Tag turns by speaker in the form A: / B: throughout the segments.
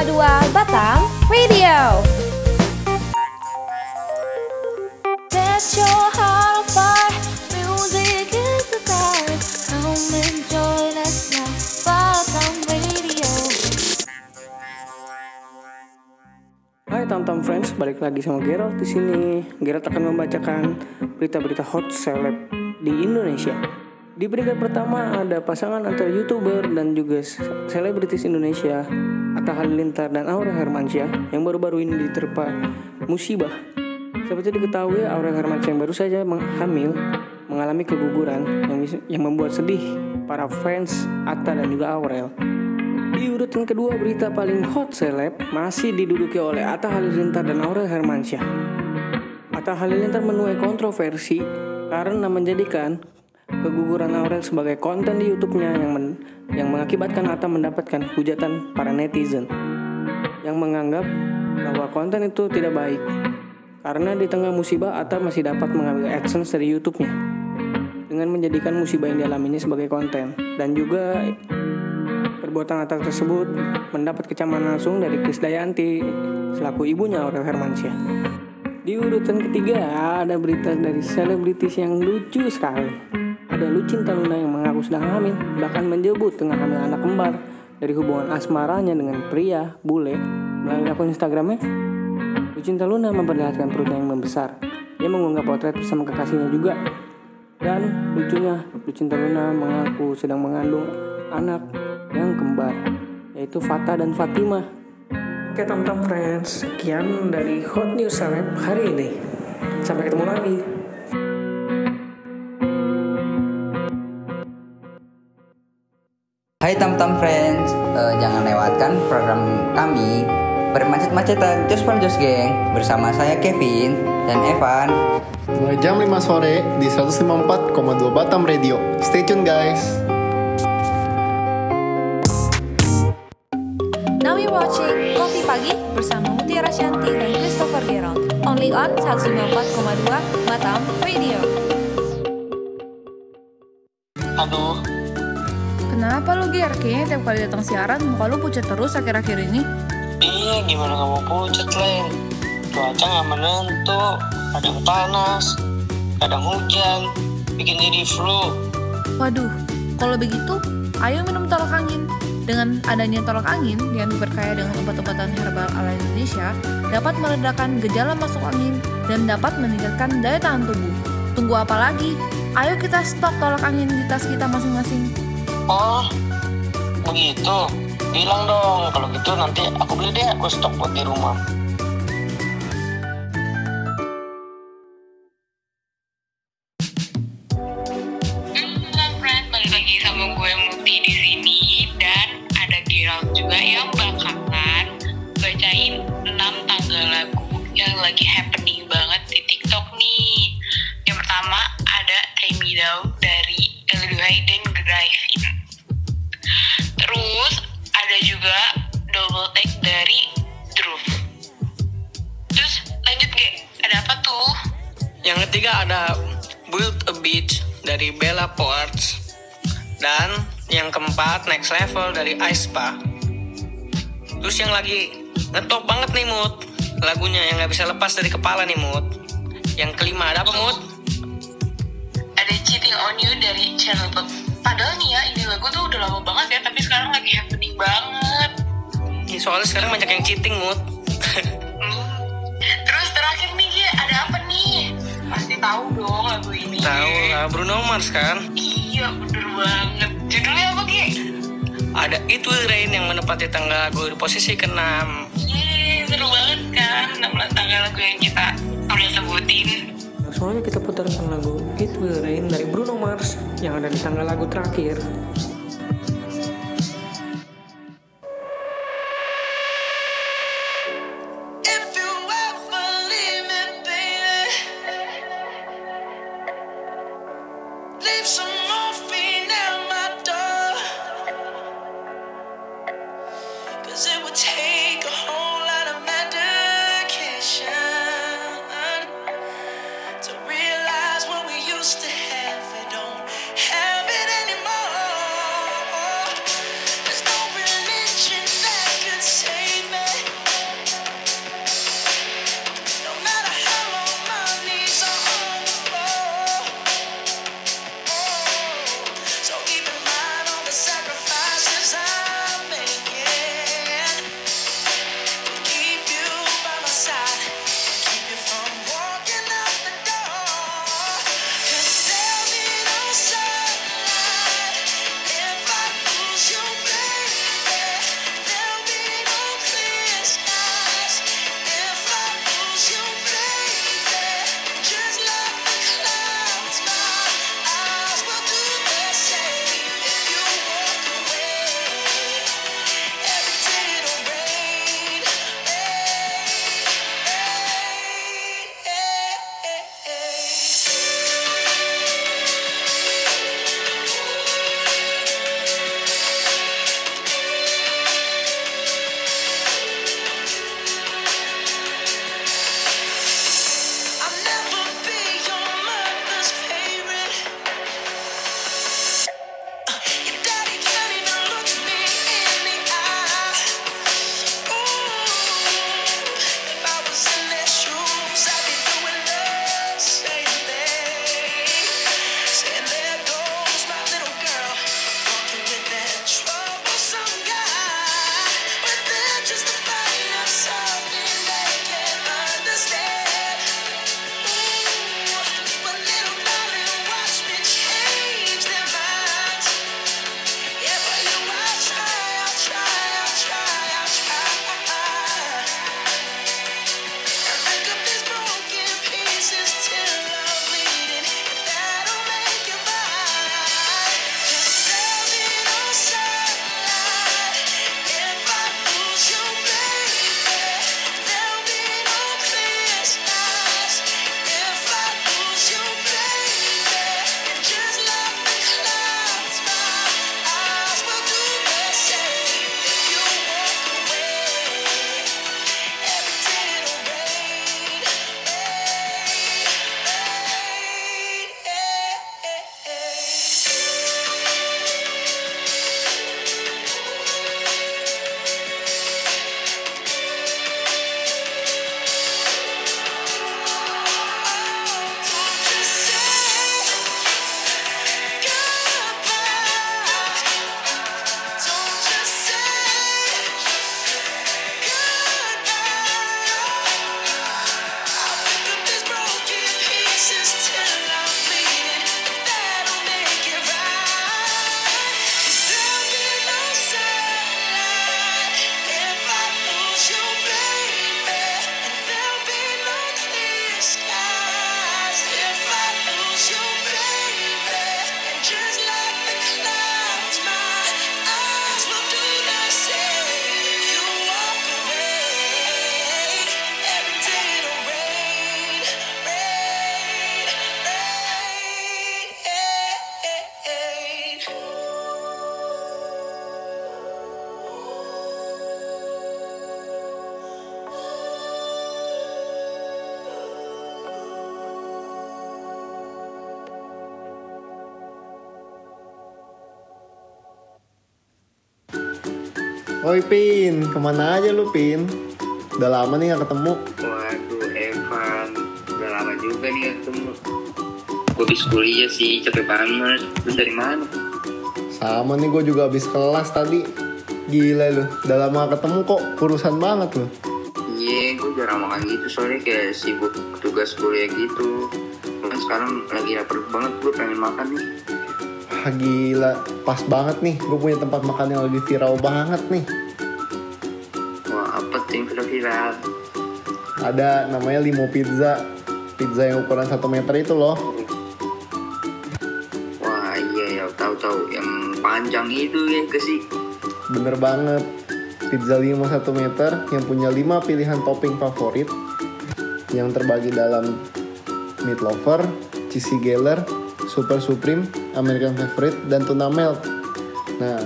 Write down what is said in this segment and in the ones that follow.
A: Batam Radio.
B: Set your heart on fire. Music is the fire. Come enjoy, let's not Batam Radio.
C: Hai Tam Friends, balik lagi sama Gerald di sini. Gerald akan membacakan berita-berita hot celeb di Indonesia. Di peringkat pertama ada pasangan antara youtuber dan juga selebritis Indonesia Atta Halilintar dan Aurel Hermansyah yang baru-baru ini diterpa musibah. Seperti diketahui Aurel Hermansyah yang baru saja hamil mengalami keguguran yang, yang membuat sedih para fans Atta dan juga Aurel. Di urutan kedua berita paling hot seleb masih diduduki oleh Atta Halilintar dan Aurel Hermansyah. Atta Halilintar menuai kontroversi karena menjadikan keguguran Aurel sebagai konten di YouTube-nya yang men yang mengakibatkan Atta mendapatkan hujatan para netizen yang menganggap bahwa konten itu tidak baik. Karena di tengah musibah Atta masih dapat mengambil AdSense dari YouTube-nya dengan menjadikan musibah yang dialaminya sebagai konten. Dan juga perbuatan Atta tersebut mendapat kecaman langsung dari Krisdayanti selaku ibunya Aurel Hermansyah. Di urutan ketiga ada berita dari selebritis yang lucu sekali ada Lucinta Luna yang mengaku sedang hamil, bahkan menyebut tengah hamil anak kembar dari hubungan asmaranya dengan pria bule melalui akun Instagramnya. Lucinta Luna memperlihatkan perutnya yang membesar. Ia mengunggah potret bersama kekasihnya juga. Dan lucunya, Lucinta Luna mengaku sedang mengandung anak yang kembar, yaitu Fata dan Fatima. Oke teman-teman friends, sekian dari Hot News Celeb hari ini. Sampai ketemu lagi.
D: Hai Tam-Tam Friends, uh, jangan lewatkan program kami Bermacet-macetan. Just for Just Gang. Bersama saya Kevin dan Evan.
E: Mulai jam 5 sore di 154,2 Batam Radio. Stay tune guys.
A: Now you're watching Kopi Pagi bersama Mutiara Shanti dan Christopher Gerald. Only on 194,2 Batam Radio.
F: Aduh,
G: Kenapa lu Ger? Kayaknya tiap kali datang siaran muka lu pucat terus akhir-akhir ini.
F: iya gimana kamu pucat, Leng? Cuaca nggak menentu, kadang panas, kadang hujan, bikin jadi flu.
G: Waduh, kalau begitu, ayo minum tolak angin. Dengan adanya tolak angin yang diperkaya dengan obat-obatan herbal ala Indonesia, dapat meredakan gejala masuk angin dan dapat meningkatkan daya tahan tubuh. Tunggu apa lagi? Ayo kita stok tolak angin di tas kita masing-masing.
F: Oh, begitu. Bilang dong, kalau gitu nanti aku beli deh, aku stok buat di rumah.
H: Lagi sama Yang
C: ketiga ada Build a Beach dari Bella Ports. Dan yang keempat Next Level dari Aespa. Terus yang lagi ngetop banget nih Mut. Lagunya yang nggak bisa lepas dari kepala nih Mut. Yang kelima ada apa Mut?
H: ada Cheating on You dari Channel Pop. Padahal nih ya, ini lagu tuh udah lama banget ya, tapi sekarang lagi happening banget.
C: Soalnya sekarang banyak yang cheating Mut.
H: tahu dong lagu ini.
C: Tahu lah Bruno Mars kan?
H: Iya, bener banget. Judulnya apa, Gi?
C: Ada It Will Rain yang menepati tanggal lagu di posisi ke-6.
H: Yeay, seru banget kan. 16 tanggal lagu yang kita udah sebutin.
C: Langsung aja kita putarkan lagu It Will Rain dari Bruno Mars yang ada di tanggal lagu terakhir.
E: Oi Pin, ke mana aja lu Pin? Udah lama nih gak ketemu.
I: Waduh, Evan, udah lama juga nih gak ketemu. Gue habis kuliah sih, capek banget. Lu dari mana?
E: Sama nih gue juga habis kelas tadi. Gila lu, udah lama gak ketemu kok, kurusan banget lu.
I: Iya, gue jarang makan gitu soalnya kayak sibuk tugas kuliah gitu. Kan sekarang lagi lapar banget, gue pengen makan nih.
E: Wah gila, pas banget nih, gue punya tempat makan yang lagi viral banget nih.
I: Wah, apa tuh yang viral-viral?
E: Ada namanya Limo Pizza, pizza yang ukuran 1 meter itu loh.
I: Wah, iya ya, tahu-tahu yang panjang itu ya ke sih.
E: Bener banget, pizza limo 1 meter yang punya 5 pilihan topping favorit yang terbagi dalam meat lover, cheesy geller, super supreme, American favorite, dan tuna melt. Nah,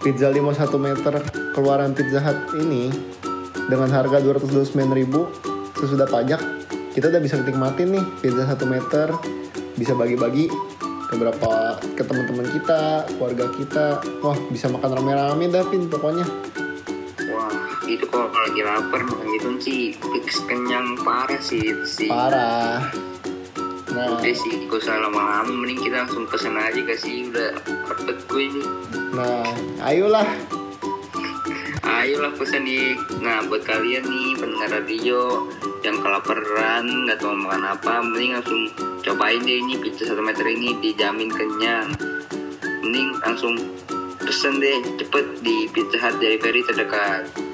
E: pizza limo 1 meter keluaran Pizza Hut ini dengan harga 229.000 sesudah pajak kita udah bisa nikmatin nih pizza 1 meter bisa bagi-bagi ke beberapa ke teman-teman kita, keluarga kita. Wah, bisa makan rame-rame dah Pin pokoknya.
I: Wah, itu kalau lagi lapar makan gitu sih fix kenyang parah sih itu sih.
E: Parah. Nah,
I: Udah sih, gak usah lama-lama, mending kita langsung pesen aja gak sih, udah cepet gue ini.
E: nah, ayolah.
I: Ayolah pesen nih, nah buat kalian nih pendengar radio yang kelaparan, gak tahu makan apa, mending langsung cobain deh ini pizza 1 meter ini dijamin kenyang. Mending langsung pesen deh, cepet di Pizza Hut delivery terdekat.